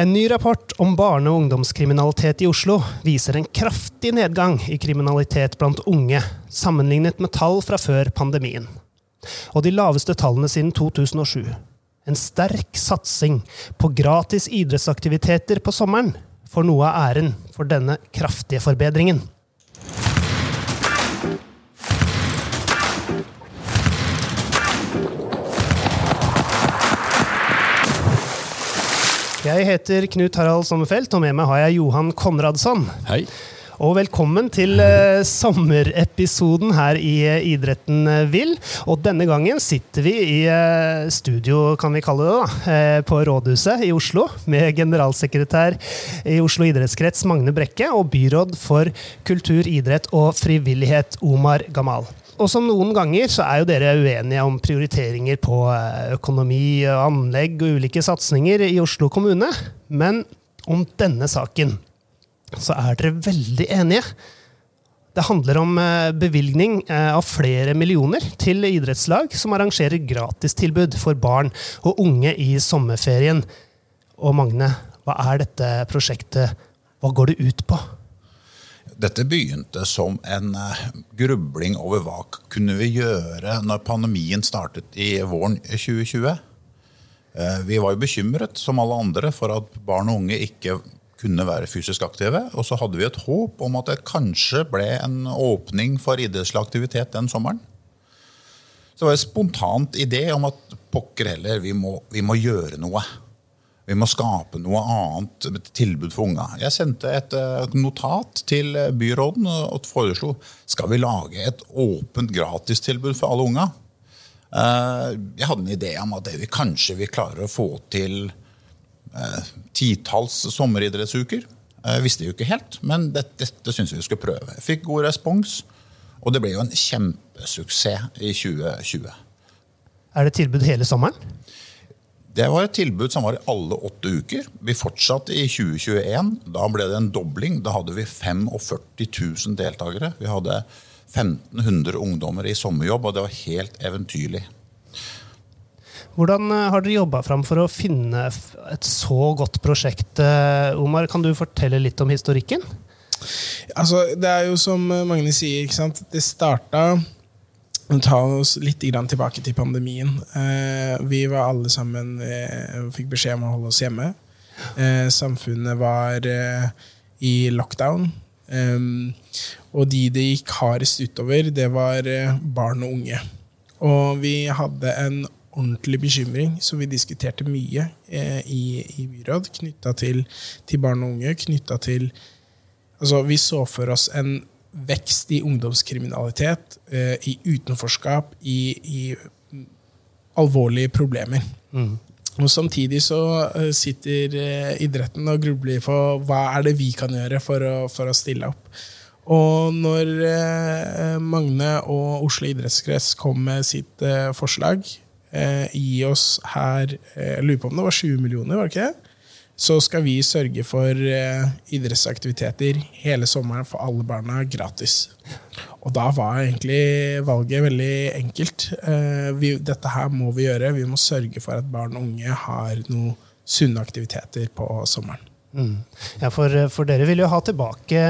En ny rapport om barne- og ungdomskriminalitet i Oslo viser en kraftig nedgang i kriminalitet blant unge, sammenlignet med tall fra før pandemien. Og de laveste tallene siden 2007. En sterk satsing på gratis idrettsaktiviteter på sommeren får noe av æren for denne kraftige forbedringen. Jeg heter Knut Harald Sommerfelt, og med meg har jeg Johan Konradsson. Hei. Og velkommen til uh, sommerepisoden her i uh, Idretten eh, vil. Og denne gangen sitter vi i uh, studio, kan vi kalle det, da, på Rådhuset i Oslo. Med generalsekretær i Oslo idrettskrets Magne Brekke og byråd for kultur, idrett og frivillighet Omar Gamal. Og som noen ganger så er jo dere uenige om prioriteringer på eh, økonomi, anlegg og ulike satsinger i Oslo kommune. Men om denne saken så er dere veldig enige. Det handler om eh, bevilgning eh, av flere millioner til idrettslag som arrangerer gratistilbud for barn og unge i sommerferien. Og Magne, hva er dette prosjektet? Hva går det ut på? Dette begynte som en eh, grubling over hva kunne vi gjøre når pandemien startet i våren 2020. Eh, Vi var jo bekymret, som alle andre, for at barn og unge ikke kunne være fysisk aktive. Og så hadde vi et håp om at det kanskje ble en åpning for idrettslig aktivitet den sommeren. Så det var en spontant idé om at pokker heller, vi må, vi må gjøre noe. Vi må skape noe annet et tilbud for unga. Jeg sendte et eh, notat til byråden og foreslo skal vi lage et åpent gratistilbud for alle unga. Eh, Jeg hadde en idé om at vi kanskje vi klarer å få til eh, titalls sommeridrettsuker. Jeg visste jo ikke helt, men dette, dette syntes vi skulle prøve. Jeg fikk god respons, og det ble jo en kjempesuksess i 2020. Er det tilbud hele sommeren? Det var et tilbud som var i alle åtte uker. Vi fortsatte i 2021. Da ble det en dobling. Da hadde vi 45 000 deltakere. Vi hadde 1500 ungdommer i sommerjobb, og det var helt eventyrlig. Hvordan eh, har dere jobba fram for å finne et så godt prosjekt? eh, Omar, kan du fortelle litt om historikken? Altså, det er jo som Magne sier, ikke sant? det starta Ta oss litt tilbake til pandemien. Eh, vi var alle sammen eh, fikk beskjed om å holde oss hjemme. Eh, samfunnet var i lockdown. Og de det gikk hardest utover, det var barn og unge. Og vi hadde en ordentlig bekymring som vi diskuterte mye i, i byråd, knytta til, til barn og unge. Knytta til Altså, vi så for oss en vekst i ungdomskriminalitet, eh, i utenforskap, i, i mm, alvorlige problemer. Og Samtidig så eh, sitter eh, idretten og grubler på hva er det vi kan gjøre for å, for å stille opp. Og når Magne og Oslo idrettskrets kom med sitt forslag, eh, gi oss her Jeg lurer på om det var 20 millioner, var det ikke det? Så skal vi sørge for eh, idrettsaktiviteter hele sommeren for alle barna gratis. Og da var egentlig valget veldig enkelt. Eh, vi, dette her må vi gjøre. Vi må sørge for at barn og unge har noen sunne aktiviteter på sommeren. Ja, for, for dere vil jo ha tilbake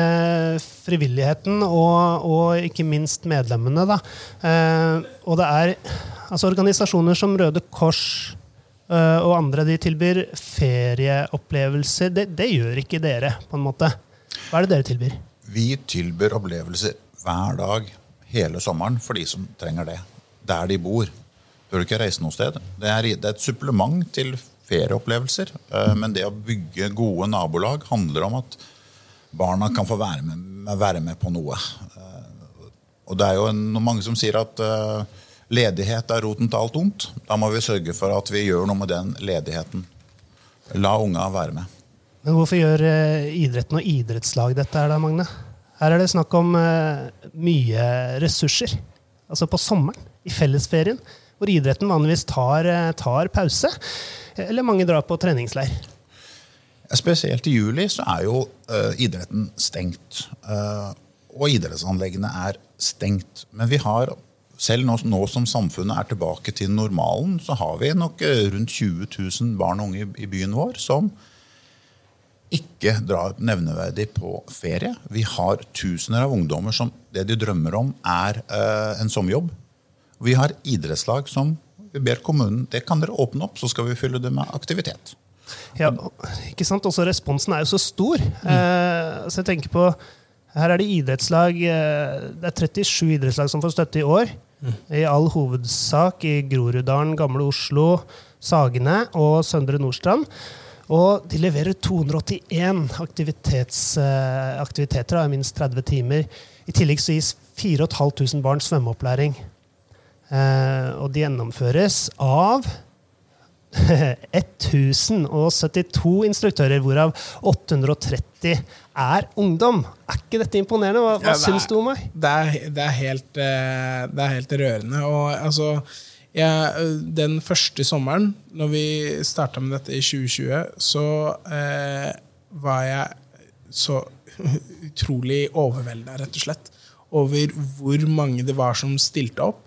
frivilligheten og, og ikke minst medlemmene. Da. Eh, og det er altså, organisasjoner som Røde Kors eh, og andre de tilbyr ferieopplevelser. Det, det gjør ikke dere, på en måte. Hva er det dere tilbyr? Vi tilbyr opplevelser hver dag hele sommeren for de som trenger det. Der de bor. Bør ikke reise noe sted. Det er, det er et supplement til ferieopplevelser. eh, Men det å bygge gode nabolag handler om at barna kan få være med, være med på noe. Eh, Og det er jo mange som sier at eh, ledighet er roten til alt ondt. Da må vi sørge for at vi gjør noe med den ledigheten. La unga være med. Men hvorfor gjør eh, idretten og idrettslag dette her da, Magne? Her er det snakk om eh, mye ressurser. Altså på sommeren, i fellesferien, hvor idretten vanligvis tar, eh, tar pause. Eller mange drar på treningsleir. Spesielt i juli så er jo idretten stengt. og idrettsanleggene er stengt. Men vi har, selv nå, nå som samfunnet er tilbake til normalen, så har vi nok eh, rundt 20 000 barn og unge i, i byen vår som ikke drar nevneverdig på ferie. Vi har tusener av ungdommer som det de drømmer om, er eh, en sommerjobb. Vi har idrettslag som vi ber kommunen det kan dere åpne opp, så skal vi fylle det med aktivitet. Ja, ikke sant? Også responsen er jo så stor. Eh, så jeg tenker på Her er det idrettslag eh, Det er 37 idrettslag som får støtte i år. I all hovedsak i Groruddalen, Gamle Oslo, Sagene og Søndre Nordstrand. Og de leverer 281 aktivitets, eh, aktiviteter av minst 30 timer. I tillegg så gis 4500 barn svømmeopplæring. Eh, og de gjennomføres av 1072 instruktører, hvorav 830 er ungdom. Er ikke dette imponerende? Hva, hva Ja, syns du om meg? Det er, det er, helt, eh, det er helt rørende. Og altså jeg, Den første sommeren, når vi starta med dette i 2020, så eh, var jeg så utrolig overvelda, rett og slett, over hvor mange det var som stilte opp.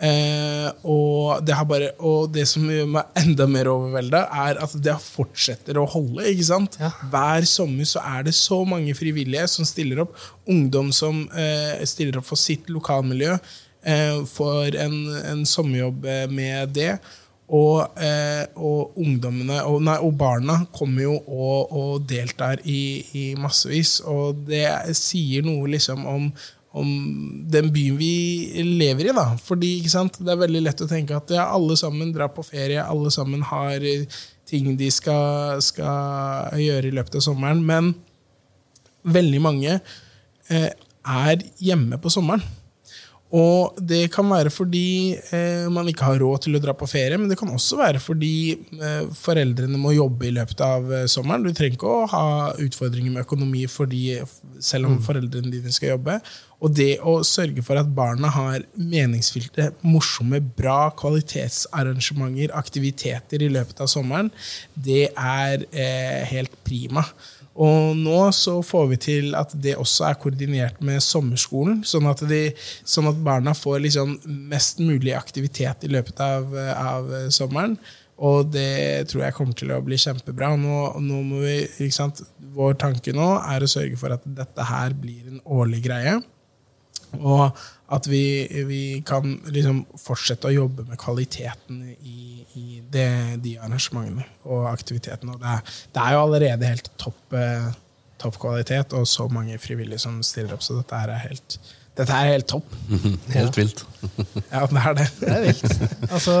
Eh, og, det har bare, og det som gjør meg enda mer overvelda, er at det fortsetter å holde. ikke sant? Ja. Hver sommer så er det så mange frivillige som stiller opp. Ungdom som eh, stiller opp for sitt lokalmiljø. Eh, får en, en sommerjobb eh, med det. Og, eh, og ungdommene, og, nei, og barna kommer jo og, og deltar i, i massevis. Og det sier noe liksom om, om den byen vi lever i. da. Fordi? Det er veldig lett å tenke at ja, alle sammen drar på ferie, alle sammen har eh, ting de skal, skal gjøre i løpet av sommeren. Men veldig mange eh, er hjemme på sommeren. Og det kan være fordi eh, man ikke har råd til å dra på ferie, men det kan også være fordi eh, foreldrene må jobbe i løpet av eh, sommeren. Du trenger ikke å ha utfordringer med økonomi fordi, selv om foreldrene dine skal jobbe. Og det å sørge for at barna har meningsfylte, morsomme, bra kvalitetsarrangementer, aktiviteter i løpet av sommeren, det er eh, helt prima. Og nå så får vi til at det også er koordinert med sommerskolen, sånn at, de, sånn at barna får liksom mest mulig aktivitet i løpet av, av sommeren. Og det tror jeg kommer til å bli kjempebra. Nå, nå må vi? Vår tanke nå er å sørge for at dette her blir en årlig greie. Og at vi, vi kan liksom fortsette å jobbe med kvaliteten i, i det, de arrangementene og aktivitetene. Og det, er, det er jo allerede helt topp, eh, topp kvalitet, og så mange frivillige som stiller opp, så dette er helt, dette er helt topp. Helt vilt. Ja, det er det. Det er vilt. Altså,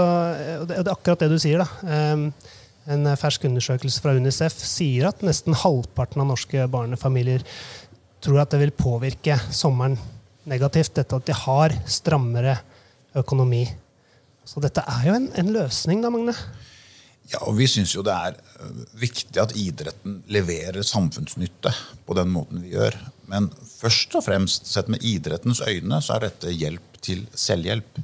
og det, det er akkurat det du sier. da. Um, en fersk undersøkelse fra Unicef sier at nesten halvparten av norske barnefamilier tror at det vil påvirke sommeren negativt, dette at de har strammere økonomi. Så dette er jo en, en løsning, da, Magne. Ja, og Vi syns jo det er viktig at idretten leverer samfunnsnytte på den måten vi gjør. Men først og fremst, sett med idrettens øyne, så er dette hjelp til selvhjelp.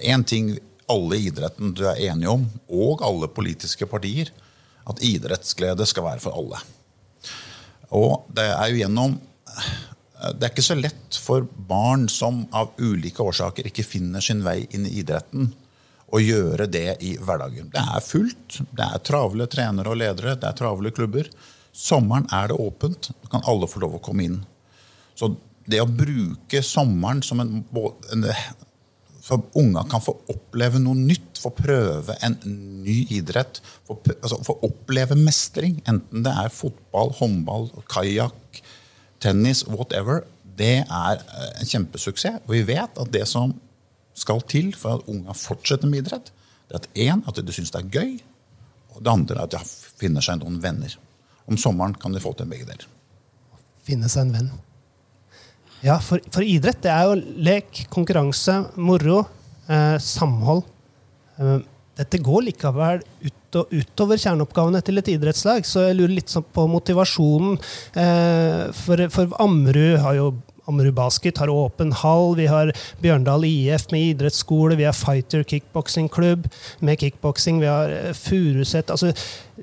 Én ting alle i idretten du er enige om, og alle politiske partier, at idrettsglede skal være for alle. Og det er jo gjennom Det er ikke så lett for barn som av ulike årsaker ikke finner sin vei inn i idretten, å gjøre det i hverdagen. Det er fullt. Det er travle trenere og ledere, det er travle klubber. Sommeren er det åpent. Da kan alle få lov å komme inn. Så det å bruke sommeren som en, en For unga kan få oppleve noe nytt, få prøve en ny idrett. Få, altså, oppleve mestring, enten det er fotball, håndball, kajakk, tennis, whatever. Det er eh, en kjempesuksess. Og vi vet at det som skal til for at unga fortsetter med idrett, det er at en, at de syns det er gøy, og det andre er at de finner seg noen venner. Om sommeren kan de få til begge deler. Finne seg en venn. Ja, for, for idrett det er jo lek, konkurranse, moro, eh, samhold. Eh, dette går likevel ut og, utover kjerneoppgavene til et idrettslag, så jeg lurer litt sånn på motivasjonen. Eh, for, for Ammerud har jo Ammerud Basket har åpen hall, vi har Bjørndal IF med idrettsskole, vi har Fighter kickboksingklubb med kickboksing, vi har eh, Furuset altså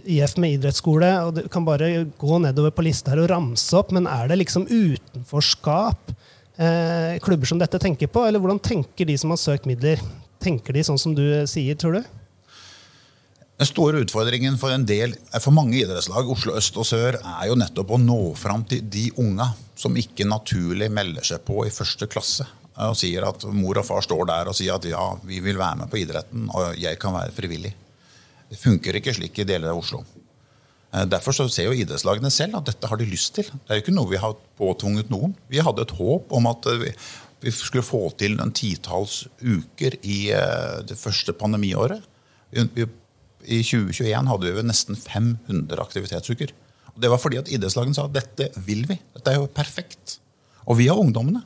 IF med idrettsskole. og Du kan bare gå nedover på lista her og ramse opp, men er det liksom utenforskap eh, klubber som dette tenker på, eller hvordan tenker de som har søkt midler? Tenker de sånn som du sier, tror du? Den store utfordringen for del, for mange idrettslag, Oslo øst og sør, er jo nettopp å nå fram til de unga som ikke naturlig melder seg på i første klasse. Og sier at mor og far står der og sier at ja, vi vil være med på idretten, og jeg kan være frivillig. Det funker ikke slik i deler av Oslo. Eh, derfor så ser jo idrettslagene selv at dette har de lyst til. Det er jo ikke noe vi har påtvunget noen. Vi hadde et håp om at vi, vi skulle få til en titalls uker i eh, det første pandemiåret. Vi, i 2021 hadde vi nesten 500 aktivitetsuker. Og det var fordi at idrettslagene sa at dette vil vi. Dette er jo perfekt. Og vi har ungdommene.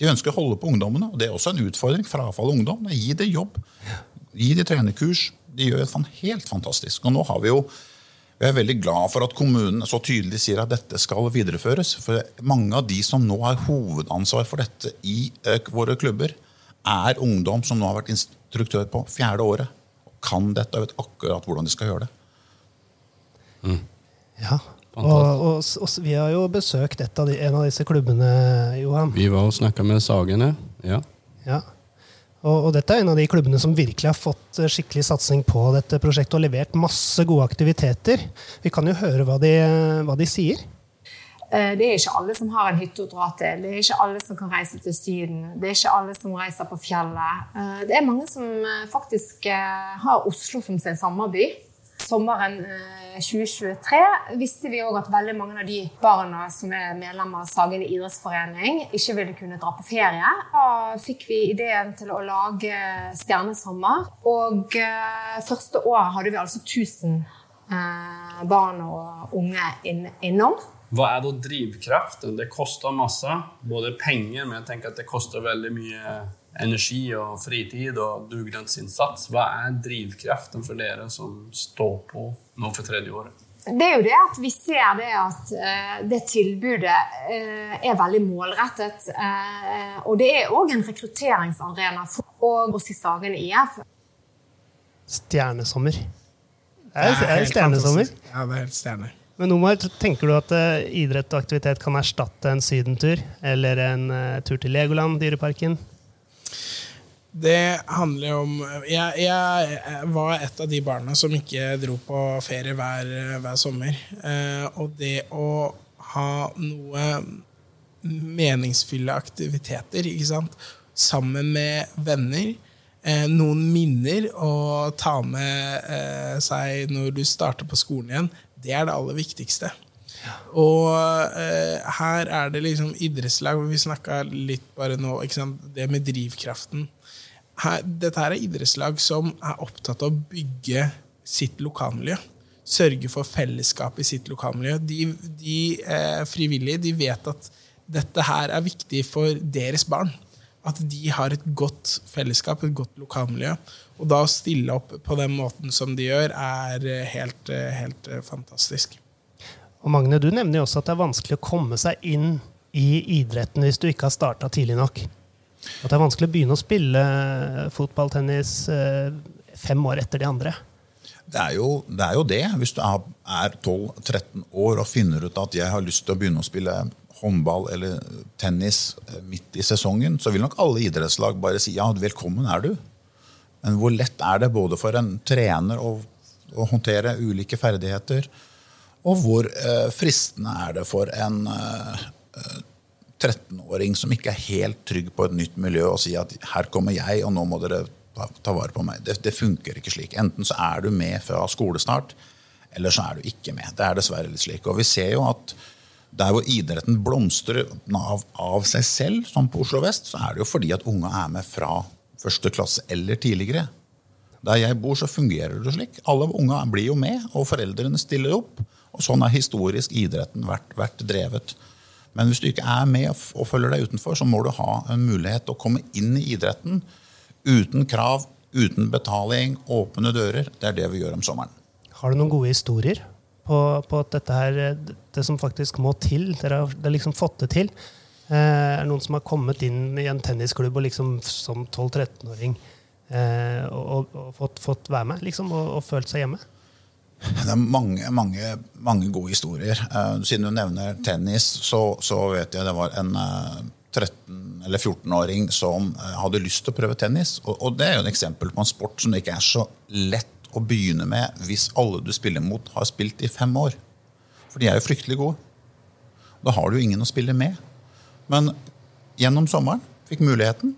De ønsker å holde på ungdommene. Og det er også en utfordring. Frafall av ungdom. Gi det jobb. Gi det trenerkurs. De gjør det helt fantastisk. Og nå har vi jo vi er veldig glad for at kommunen så tydelig sier at dette skal videreføres. For mange av de som nå har hovedansvar for dette i eh, våre klubber, er ungdom som nå har vært instruktør på fjerde året kan dette og vet akkurat hvordan de skal gjøre det. Mm. Ja, og, og, og, vi har jo besøkt av de, en av disse klubbene, Johan. Vi var og snakka med Sagene. Ja. ja. Og, og, dette er en av de klubbene som virkelig har fått eh, skikkelig satsing på dette prosjektet og levert masse gode aktiviteter. Vi kan jo høre hva de, hva de sier. Eh, det er ikke alle som har en hytte å dra til. Det er ikke alle som kan reise til Syden. Det er ikke alle som reiser på fjellet. Eh, det er mange som eh, faktisk har Oslo som sin sommerby. Sommeren 2023 visste vi òg at veldig mange av de barna som er medlemmer av Sagene idrettsforening, ikke ville kunne dra på ferie. Da fikk vi ideen til å lage Stjernesommer. Og første året hadde vi altså 1000 barn og unge innom. Hva er da drivkraften? Det koster masse, både penger, men jeg tenker at det koster veldig mye energi og fritid og dugnadsinnsats. Hva er drivkraften for dere som står på nå for tredje året? Det er jo det at vi ser det at uh, det tilbudet uh, er veldig målrettet. Uh, og det er òg en rekrutteringsarena for oss i Sagen IF. Stjernesommer. Er det, er det stjernesommer? Ja, det er helt stjerne. Men Omar, tenker du at uh, idrett og aktivitet kan erstatte en sydentur? Eller en uh, tur til Legoland, Dyreparken? Det handler om jeg, jeg, var et av de barna som ikke dro på ferie hver, hver sommer. Uh, og det å ha noe meningsfylle aktiviteter ikke sant? sammen med venner noen minner å ta med eh, seg når du starter på skolen igjen. Det er det aller viktigste. Og eh, her er det liksom idrettslag, vi snakka litt bare nå, det med drivkraften. Her, dette her er idrettslag som er opptatt av å bygge sitt lokalmiljø. Sørge for fellesskap i sitt lokalmiljø. De, de eh, frivillige de vet at dette her er viktig for deres barn. At de har et godt fellesskap, et godt lokalmiljø. Og da å stille opp på den måten som de gjør, er eh, helt, eh, helt eh, fantastisk. Og Magne, du nevner jo også at det er vanskelig å komme seg inn i idretten hvis du ikke har starta tidlig nok. At det er vanskelig å begynne å spille fotball, tennis fem år etter de andre. Det er jo det. Er jo det. Hvis du er 12-13 år og finner ut at jeg har lyst til å begynne å spille håndball eller tennis midt i sesongen, så vil nok alle idrettslag bare si ja, velkommen er du. Men hvor lett er det både for en trener å, å håndtere ulike ferdigheter, og hvor eh, fristende er det for en eh, 13-åring som ikke er helt trygg på et nytt miljø, og si at 'her kommer jeg, og nå må dere ta, ta vare på meg'. Det, det, funker ikke slik. Enten så er du med fra skolestart, eller så er du ikke med. Det er dessverre litt slik. Og vi ser jo at der hvor idretten blomstrer av, av seg selv, som på Oslo vest, så er det jo fordi at unge er med fra første klasse eller tidligere. Der jeg bor, så fungerer det slik. Alle unga blir jo med, og foreldrene stiller opp. Og Sånn har historisk idretten vært, vært drevet. Men hvis du ikke er med og følger deg utenfor, så må du ha en mulighet til å komme inn i idretten uten krav, uten betaling, åpne dører. Det er det vi gjør om sommeren. Har du noen gode historier på, på at dette her, det som faktisk må til? Dere har liksom fått det til. Eh, er det noen som har kommet inn i en tennisklubb og liksom, som 12-13-åring eh, og, og, fått, fått, være med liksom, og, og, følt seg hjemme? Det er mange, mange, mange gode historier. Uh, siden du nevner tennis, så, så, vet jeg det var en uh, 13- eller 14-åring som hadde lyst til å prøve tennis. Og, og, det er jo et eksempel på en sport som det ikke er så lett å begynne med hvis alle du spiller mot, har spilt i fem år. For de er jo fryktelig gode. Da har du jo ingen å spille med. Men gjennom sommeren fikk muligheten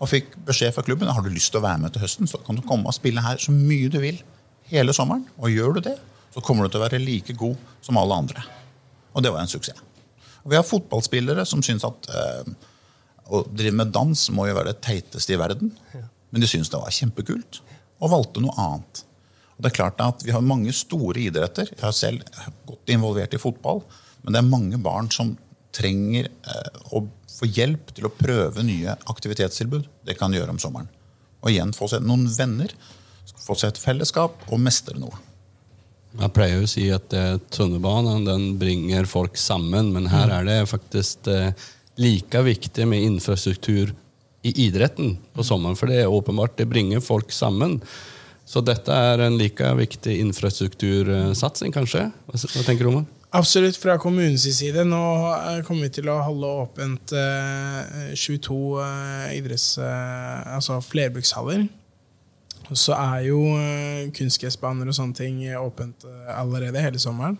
og fikk beskjed fra klubben har du lyst til å være med til høsten, så kan du komme og spille her så mye du vil hele sommeren. Og gjør du det, så kommer du til å være like god som alle andre. Og det var en suksess. Og vi har fotballspillere som syns at eh, å drive med dans må jo være det teiteste i verden. Men de syns det var kjempekult, og valgte noe annet. Og det er klart at Vi har mange store idretter. Jeg har selv gått involvert i fotball. Men det er mange barn som trenger eh, å få hjelp til å prøve nye aktivitetstilbud. Det kan gjøre om sommeren. Og igjen få seg noen venner, få seg et fellesskap og mestre noe. Jeg pleier å si at eh, den bringer folk sammen, men her er det faktisk eh, like viktig med infrastruktur i idretten på sommeren. For det er åpenbart det bringer folk sammen. Så dette er en like viktig infrastruktursatsing, kanskje? Hva, tenker du, Omar? Absolutt, fra kommunens side. Nå eh, kommer vi til å holde åpent eh, 22 eh, idretts... Eh, altså flerbrukshaller. Så er jo eh, kunstgressbaner og sånne ting åpent eh, allerede hele sommeren.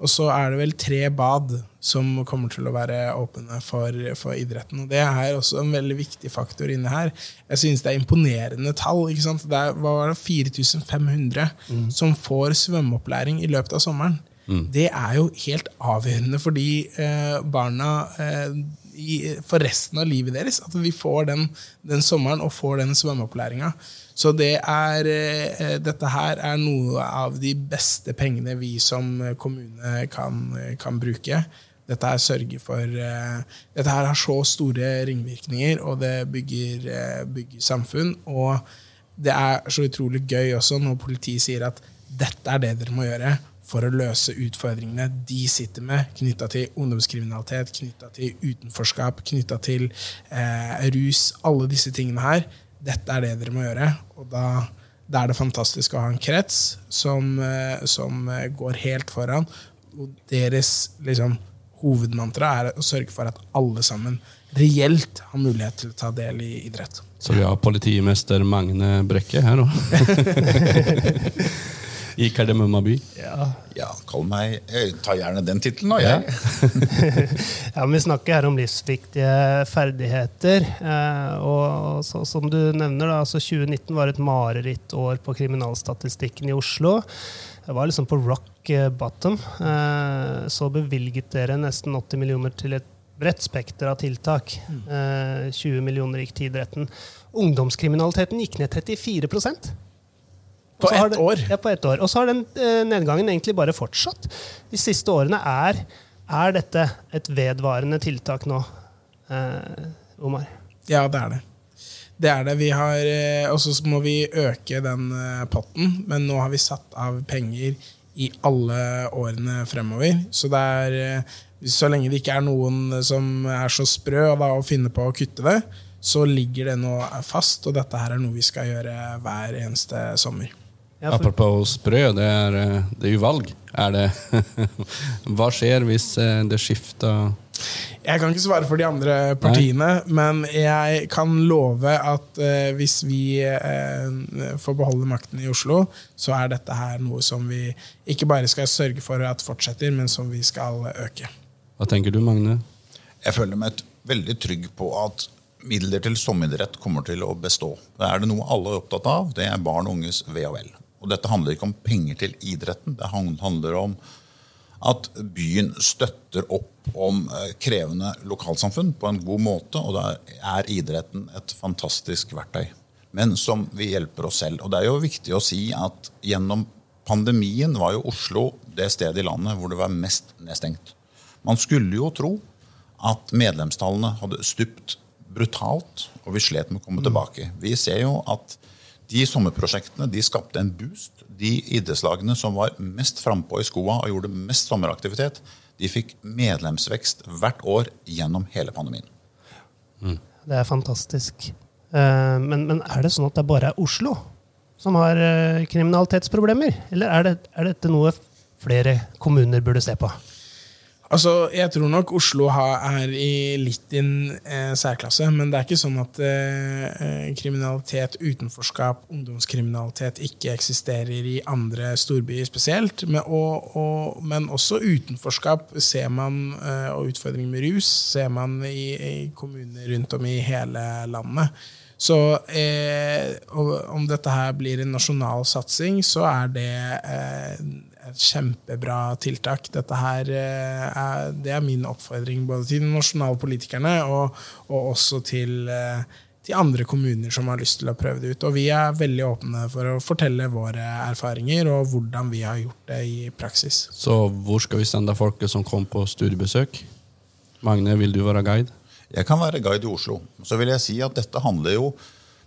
Og så er det vel tre bad som kommer til å være åpne for, for idretten. Og det er også en veldig viktig faktor inne her. Jeg synes det er imponerende tall. ikke sant? Det er, var det, 4500 mm. som får svømmeopplæring i løpet av sommeren. Mm. Det er jo helt avgjørende for de eh, barna eh, i, for resten av livet deres. At de får den, den sommeren og får den svømmeopplæringa. Så det er, eh, dette her er noe av de beste pengene vi som kommune kan, kan bruke. Dette her sørger for uh, Dette her har så store ringvirkninger, og det bygger, uh, bygger, samfunn. Og det er så utrolig gøy også når politiet sier at dette er det dere må gjøre for å løse utfordringene de sitter med, knytta til ungdomskriminalitet, knytta til utenforskap, knytta til eh, rus. Alle disse tingene her dette er det dere må gjøre. Og da, da er det fantastisk å ha en krets som, eh, som eh, går helt foran. Og deres liksom, hovedmantra er å sørge for at alle sammen reelt har mulighet til å ta del i idrett. Så vi har politimester Magne Brekke her òg. I Kardemumma by. Ja. ja, kall meg Jeg tar gjerne den tittelen da. jeg. ja, men vi snakker her om livsviktige ferdigheter. Eh, og så, som du nevner, da, altså 2019 var et marerittår på kriminalstatistikken i Oslo. Det var liksom på rock bottom. Eh, så bevilget dere nesten 80 millioner til et bredt spekter av tiltak. 20 mm. millioner gikk til idretten. Ungdomskriminaliteten gikk ned 34 på ett år? Ja, på ett år. Og så har den eh, nedgangen egentlig bare fortsatt. De siste årene er, er dette et vedvarende tiltak nå, eh, Omar? Ja, det er det. Det er det. Vi har, eh, Og så må vi øke den eh, potten, men nå har vi satt av penger i alle årene fremover. Så det er så lenge det ikke er noen som er så sprø da, å finne på å kutte det, så ligger det nå fast, og dette her er noe vi skal gjøre hver eneste sommer. Ja, for... Apropos sprø, det er, eh, det er jo valg. Er det Hva skjer hvis eh, det skifter Jeg kan ikke svare for de andre partiene, Nei. men jeg kan love at uh, hvis vi uh, får beholde makten i Oslo, så er dette her noe som vi ikke bare skal sørge for at fortsetter, men som vi skal øke. Hva tenker du, Magne? Jeg føler meg veldig trygg på at midler til sommeridrett kommer til å bestå. Er det noe alle er opptatt av, det er barn og unges ve og vel. Og dette handler ikke om penger til idretten. Det handler om at byen støtter opp om eh, krevende lokalsamfunn på en god måte. Og da er idretten et fantastisk verktøy. Men som vi hjelper oss selv. Og det er jo viktig å si at gjennom pandemien var jo Oslo det stedet i landet hvor det var mest nedstengt. Man skulle jo tro at medlemstallene hadde stupt brutalt, og vi slet med å komme tilbake. Vi ser jo at de sommerprosjektene de skapte en boost. De idrettslagene som var mest frampå i skoa og gjorde mest sommeraktivitet, de fikk medlemsvekst hvert år gjennom hele pandemien. Mm. Det er fantastisk. Eh, men, men, er det sånn at det bare er Oslo som har eh, kriminalitetsproblemer? Eller er, det, er dette noe flere kommuner burde se på? Altså, Jeg tror nok Oslo er i litt en eh, særklasse. Men det er ikke sånn at eh, eh, kriminalitet, utenforskap, ungdomskriminalitet ikke eksisterer i andre storbyer spesielt. Men, og, og, men også utenforskap ser man, eh, og utfordringer med rus ser man i, i kommuner rundt om i hele landet. Så eh, om dette her blir en nasjonal satsing, så er det eh, et kjempebra tiltak. Dette her eh, er, det er min oppfordring både til de nasjonale politikerne og, og også til, eh, til, andre kommuner som har lyst til å prøve det ut. Og vi er veldig åpne for å fortelle våre erfaringer og hvordan vi har gjort det i praksis. Så hvor skal vi sende folket som kom på studiebesøk? Magne, vil du være guide? Jeg kan være guide i Oslo. Så vil jeg si at dette handler jo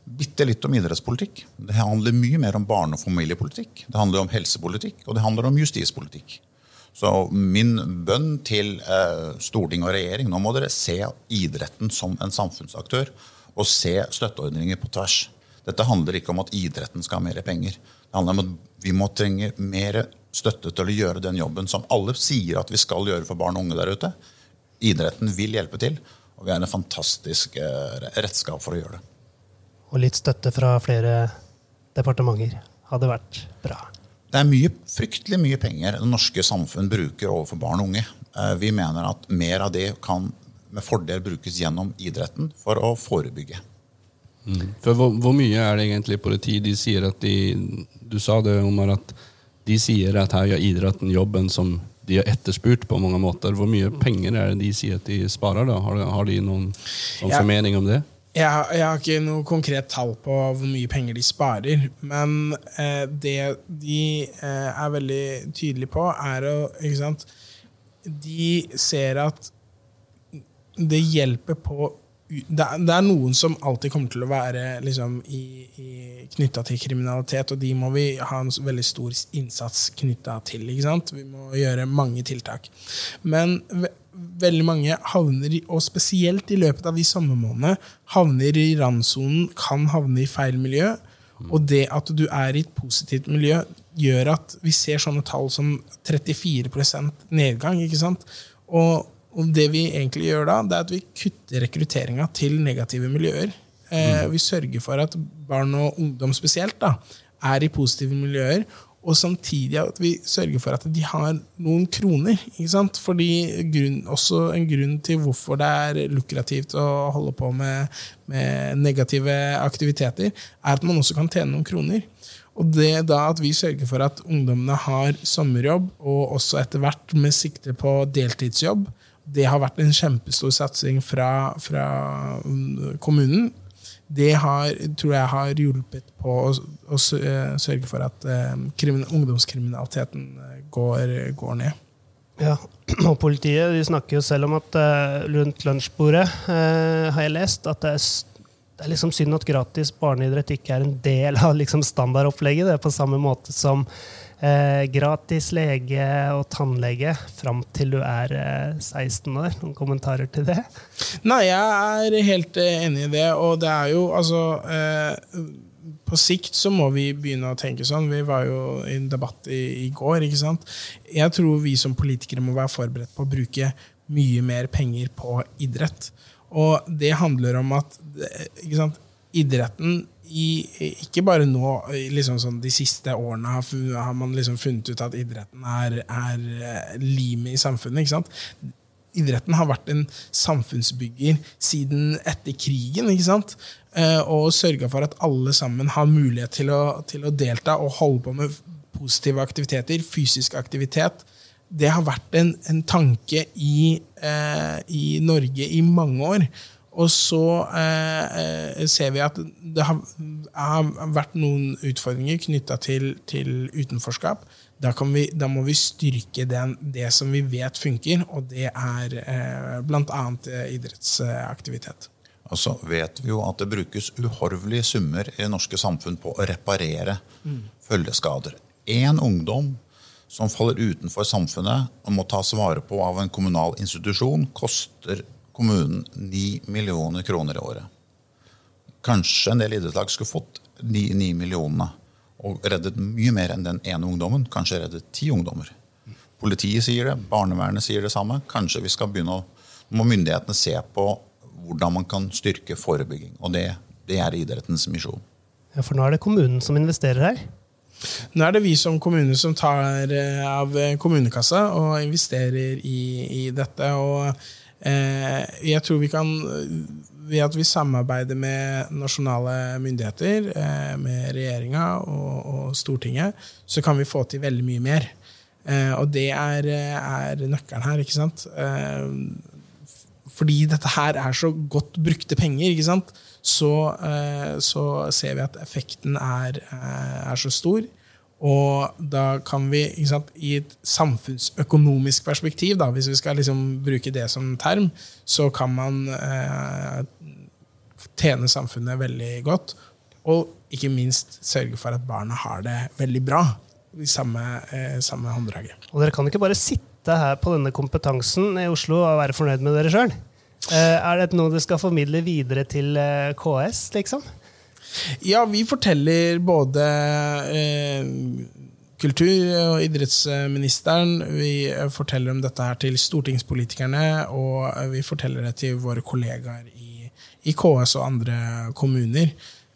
bitte litt om idrettspolitikk. Det handler mye mer om barne- og familiepolitikk. Det handler om helsepolitikk, og det handler om justispolitikk. Så min bønn til eh, storting og regjering nå må dere se idretten som en samfunnsaktør og se støtteordninger på tvers. Dette handler ikke om at idretten skal ha mer penger. Det handler om at vi må trenge mer støtte til å gjøre den jobben som alle sier at vi skal gjøre for barn og unge der ute. Idretten vil hjelpe til. Og vi er en fantastisk eh, redskap for å gjøre det. Og litt støtte fra flere departementer hadde vært bra. Det er mye, fryktelig mye penger det norske samfunn bruker overfor barn og unge. Eh, vi mener at mer av det kan med fordel brukes gjennom idretten for å forebygge. Mm. For hvor, hvor, mye er det egentlig politi? De sier at de, Du sa det, Omar, at de sier at her gjør idretten jobben som de har etterspurt på mange måter. Hvor mye penger er det de sier at de sparer? da? Har, har de noen, noen ja. formening om det? Jeg, jeg, har ikke noe konkret tall på hvor mye penger de sparer. Men eh, det de eh, er veldig tydelige på, er å ikke sant? De ser at det hjelper på det, er noen som alltid kommer til å være liksom, knytta til kriminalitet, og de må vi ha en veldig stor innsats knytta til. Vi må gjøre mange tiltak. Men veldig mange havner, og spesielt i løpet av de sommermånedene, havner i randsonen, kan havne i feil miljø. Og det at du er i et positivt miljø, gjør at vi ser sånne tall som 34 nedgang. ikke sant? Og og det vi egentlig gjør da, det er at vi kutter rekrutteringa til negative miljøer. Eh, mm. vi sørger for at barn og ungdom spesielt da, er i positive miljøer. Og samtidig at vi sørger for at de har noen kroner. ikke sant? Fordi grunn, også En grunn til hvorfor det er lukrativt å holde på med, med negative aktiviteter, er at man også kan tjene noen kroner. Og det da at vi sørger for at ungdommene har sommerjobb, og også etter hvert med sikte på deltidsjobb, det har vært en kjempestor satsing fra, fra kommunen. Det har, tror jeg har hjulpet på å, å eh, sørge for at um, ungdomskriminaliteten eh, går, går, ned. Ja, og Politiet snakker jo selv om at rundt lunsjbordet eh, har jeg lest at det er, det er liksom synd at gratis barneidrett ikke er en del av liksom standardopplegget. Det er på samme måte som Eh, gratis lege og tannlege fram til du er eh, 16 år. Noen kommentarer til det? Nei, jeg er helt eh, enig i det. Og det er jo altså eh, På sikt så må vi begynne å tenke sånn. Vi var jo i en debatt i, i går. ikke sant? Jeg tror vi som politikere må være forberedt på å bruke mye mer penger på idrett. Og det handler om at ikke sant, idretten i, ikke bare nå, liksom sånn, de siste årene har, har man liksom funnet ut at idretten er, er eh, limet i samfunnet. ikke sant? Idretten har vært en samfunnsbygger siden etter krigen. ikke sant? Eh, og sørga for at alle sammen har mulighet til å, til å, delta og holde på med positive aktiviteter, fysisk aktivitet. Det har vært en, en tanke i, eh, i Norge i mange år. Og så eh, eh, ser vi at det har, har vært noen utfordringer knytta til, til, utenforskap. Da, vi, da, må vi styrke den, det som vi vet funker, og det er eh, bl.a. Eh, idrettsaktivitet. Og så vet vi jo at det brukes uhorvelige summer i det norske samfunn på å reparere mm. følgeskader. Én ungdom som faller utenfor samfunnet og må tas vare på av en kommunal institusjon, koster kommunen 9 millioner kroner i året. Kanskje en del idrettslag skulle fått de 9 millionene og reddet mye mer enn den ene ungdommen. Kanskje reddet ti ungdommer. Politiet sier det, barnevernet sier det samme. Kanskje vi skal begynne å, må myndighetene se på hvordan man kan styrke forebygging. Og det, det er idrettens misjon. Ja, For nå er det kommunen som investerer her? Nå er det vi som kommune som tar eh, av kommunekassa og investerer i, i dette. Og eh, jeg tror vi kan Ved at vi samarbeider med nasjonale myndigheter, eh, med regjeringa og, og, Stortinget, så kan vi få til veldig mye mer. Eh, og det er, er, nøkkelen her, ikke sant. Eh, fordi dette her er så godt brukte penger. ikke sant? så, eh, så ser vi at effekten er, eh, er, så stor. Og da kan vi, sant, i et samfunnsøkonomisk perspektiv, da, hvis vi skal liksom bruke det som term, så kan man eh, tjene samfunnet veldig godt. Og ikke minst sørge for at barna har det veldig bra i samme, eh, samme hånddraget. Og dere kan ikke bare sitte her på denne kompetansen i Oslo og være fornøyd med dere sjøl? Eh, er det noe du skal formidle videre til eh, KS, liksom? Ja, vi forteller både eh, kultur- og idrettsministeren, vi forteller om dette her til stortingspolitikerne, og vi forteller det til våre kollegaer i, i KS og andre kommuner.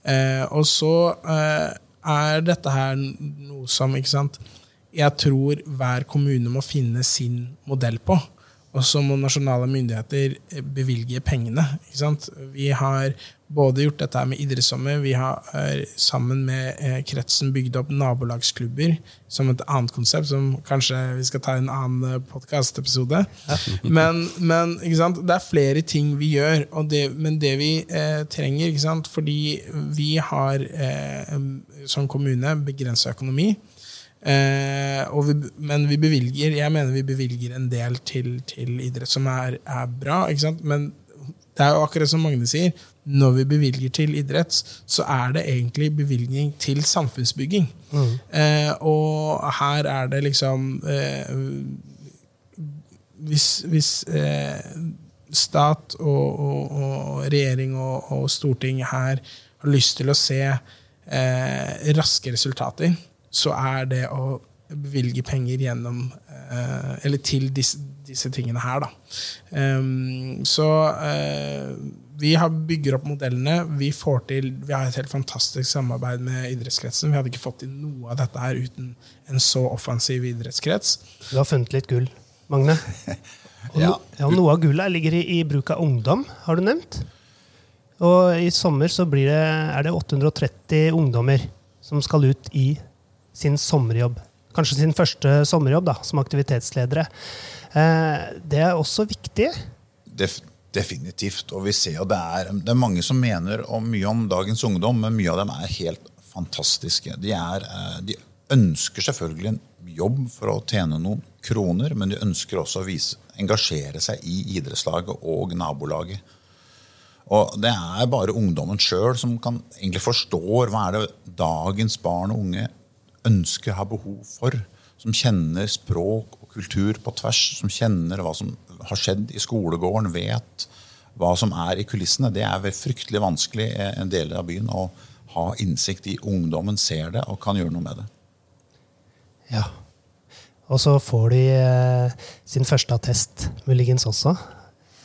Eh, og så eh, er dette her noe som ikke sant, jeg tror hver kommune må finne sin modell på. Og så må nasjonale myndigheter eh, bevilge pengene. Vi har både gjort dette med idrettssommer, vi har eh, sammen med eh, kretsen bygd opp nabolagsklubber som et annet konsept, som kanskje vi skal ta i en annen podkastepisode. Ja. Men, men det er flere ting vi gjør, det, men det vi eh, trenger Fordi vi har eh, som kommune begrensa økonomi. Eh, vi, men vi bevilger jeg mener vi bevilger en del til, til idrett som er, er bra. Men det er jo akkurat som Magne sier, når vi bevilger til idrett, så er det egentlig bevilgning til samfunnsbygging. Mm. Eh, og her er det liksom eh, Hvis, hvis eh, stat og, og, og regjering og, og, storting her har lyst til å se eh, raske resultater, så er det å bevilge penger gjennom eh, Eller til disse, disse tingene her, da. Um, så uh, vi har bygger opp modellene. Vi, får til, vi har et helt fantastisk samarbeid med idrettskretsen. Vi hadde ikke fått til noe av dette her uten en så offensiv idrettskrets. Du har funnet litt gull, Magne. Og, ja. ja, Noe av gullet ligger i, i, bruk av ungdom, har du nevnt. Og i sommer så det, er det 830 ungdommer som skal ut i sin sommerjobb. Kanskje sin første sommerjobb da, som aktivitetsledere. Eh, det er også viktig. Def, definitivt. Og vi ser jo det er, det er mange som mener om mye om dagens ungdom, men mye av dem er helt fantastiske. De, er, eh, de ønsker selvfølgelig en jobb for å tjene noen kroner, men de ønsker også å vise, engasjere seg i idrettslaget og nabolaget. Og Det er bare ungdommen sjøl som kan egentlig forstår hva er det dagens barn og unge ønsker, har behov for. Som kjenner språk og kultur på tvers. Som kjenner hva som har skjedd i skolegården, vet hva som er i kulissene. Det er fryktelig vanskelig i en del av byen å ha innsikt i. Ungdommen ser det og kan gjøre noe med det. Ja. Og så får de eh, sin første attest, muligens også.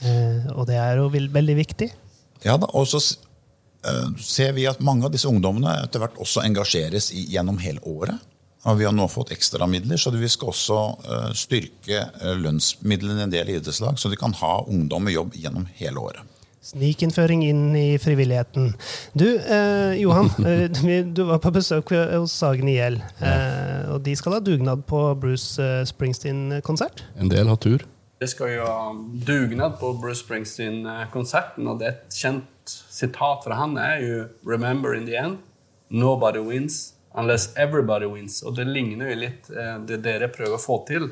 Eh, og det er jo veldig viktig. Ja da, og så Eh, ser vi at mange av disse ungdommene etter hvert også engasjeres i, gjennom hele året. Og vi har nå fått ekstramidler, så vi skal også uh, styrke uh, lønnsmidlene i en del idrettslag, så de kan ha ungdom i jobb gjennom hele året. Snikinnføring inn i frivilligheten. Du, eh, Johan, du var på besøk hos Sagen IL. Eh, og de skal ha dugnad på Bruce Springsteen-konsert? En del har tur. Det skal jo ha dugnad på Bruce Springsteen-konserten, og det er et kjent sitat fra han er jo 'Remember in the end, nobody wins unless everybody wins'. Og det ligner jo litt eh, det dere prøver å få til.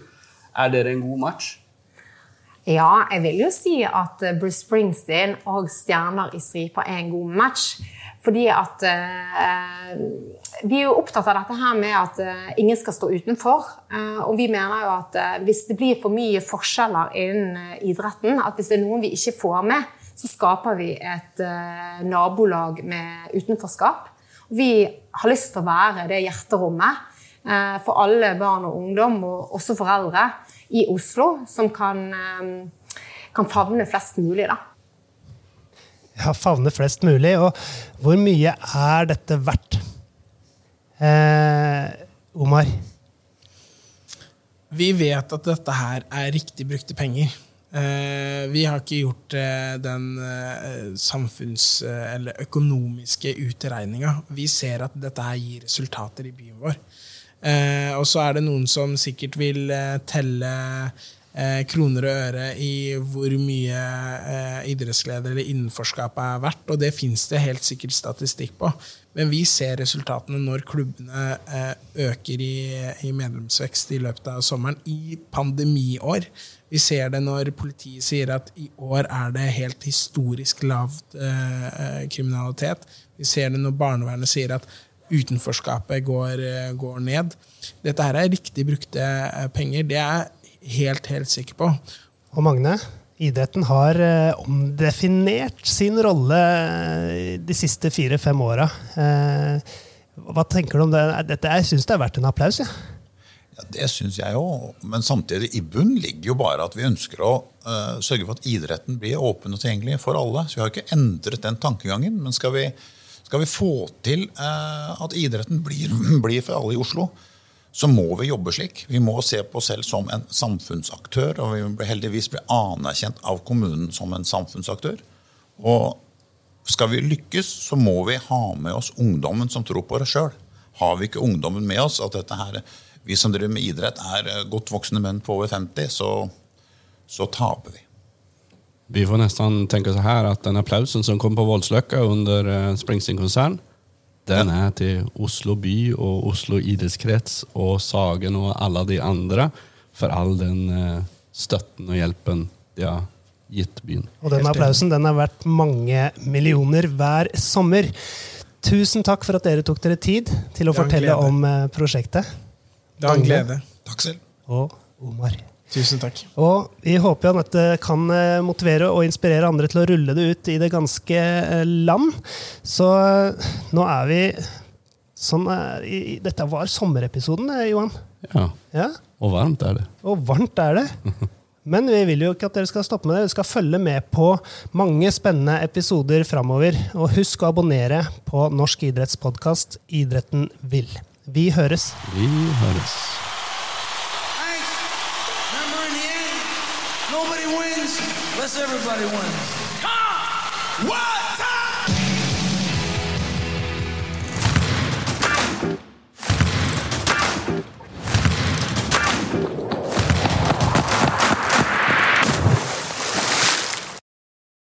Er dere en god match? Ja, jeg vil jo si at eh, Bruce Springsteen og Stjerner i stripa er en god match. Fordi at eh, Vi er jo opptatt av dette her med at eh, ingen skal stå utenfor. Eh, og vi mener jo at eh, hvis det blir for mye forskjeller innen idretten, at hvis det er noen vi ikke får med, så skaper vi et nabolag med utenforskap. Vi har lyst til å være det hjerterommet. eh, for alle barn og ungdom, og også foreldre, i Oslo, som kan, eh, kan favne flest mulig. da. Ja, favne flest mulig. Og hvor mye er dette verdt? Eh, Omar? Vi vet at dette her er riktig brukte penger. Eh, vi har ikke gjort eh, den eh, samfunns- eller økonomiske utregninga. Vi ser at dette her gir resultater i byen vår. Og så er det noen som sikkert vil telle kroner og øre i hvor mye idrettsglede eller innenforskapet er verdt, og det fins det helt sikkert statistikk på. Men vi ser resultatene når klubbene øker i medlemsvekst i løpet av sommeren, i pandemiår. Vi ser det når politiet sier at i år er det helt historisk lavt eh, kriminalitet. Vi ser det når barnevernet sier at utenforskapet går, eh, går ned. Dette her er riktig brukte eh, penger. Det er jeg helt, helt sikker på. Og Magne, idretten har eh, omdefinert sin rolle eh, de siste fire-fem åra. Eh, hva tenker du om det? Jeg syns det er verdt en applaus. Ja. Ja, Det syns jeg òg. Men samtidig, i bunn ligger jo bare at vi ønsker å uh, sørge for at idretten blir åpen og tilgjengelig for alle. Så vi har ikke endret den tankegangen. Men skal vi, skal vi få til uh, at idretten blir, blir for alle i Oslo, så må vi jobbe slik. Vi må se på oss selv som en samfunnsaktør, og vi må heldigvis bli anerkjent av kommunen som en samfunnsaktør. Og skal vi lykkes, så må vi ha med oss ungdommen som tror på det sjøl. Har vi ikke ungdommen med oss, at dette her, vi som driver med idrett, er eh, godt voksne menn på over 50, så, så taper vi. Vi får nesten tenke så her at den applausen som kom på Voldsløkka under eh, Springsteen-konsern, den er til Oslo by og Oslo idrettskrets og Sagen og alle de andre for all den eh, støtten og hjelpen de har gitt byen. Og den applausen den er verdt mange millioner hver sommer. Tusen takk for at dere tok dere tid til å fortelle om prosjektet. Det var en glede. Takk selv. Og Omar. Tusen takk. Og vi håper jo at dette kan eh, motivere og inspirere andre til å rulle det ut i det ganske eh, land. Så eh, nå er vi sånn i, Dette var sommerepisoden, Johan. Ja, Ja, og varmt er det. Og varmt er det. Men vi vil jo ikke at dere skal stoppe med det. Vi skal følge med på mange spennende episoder framover. Og husk å abonnere på Norsk idrettspodkast Idretten vil. Vi høres. Vi høres. Thanks. Remember in the end, nobody wins unless everybody wins. Come on! One!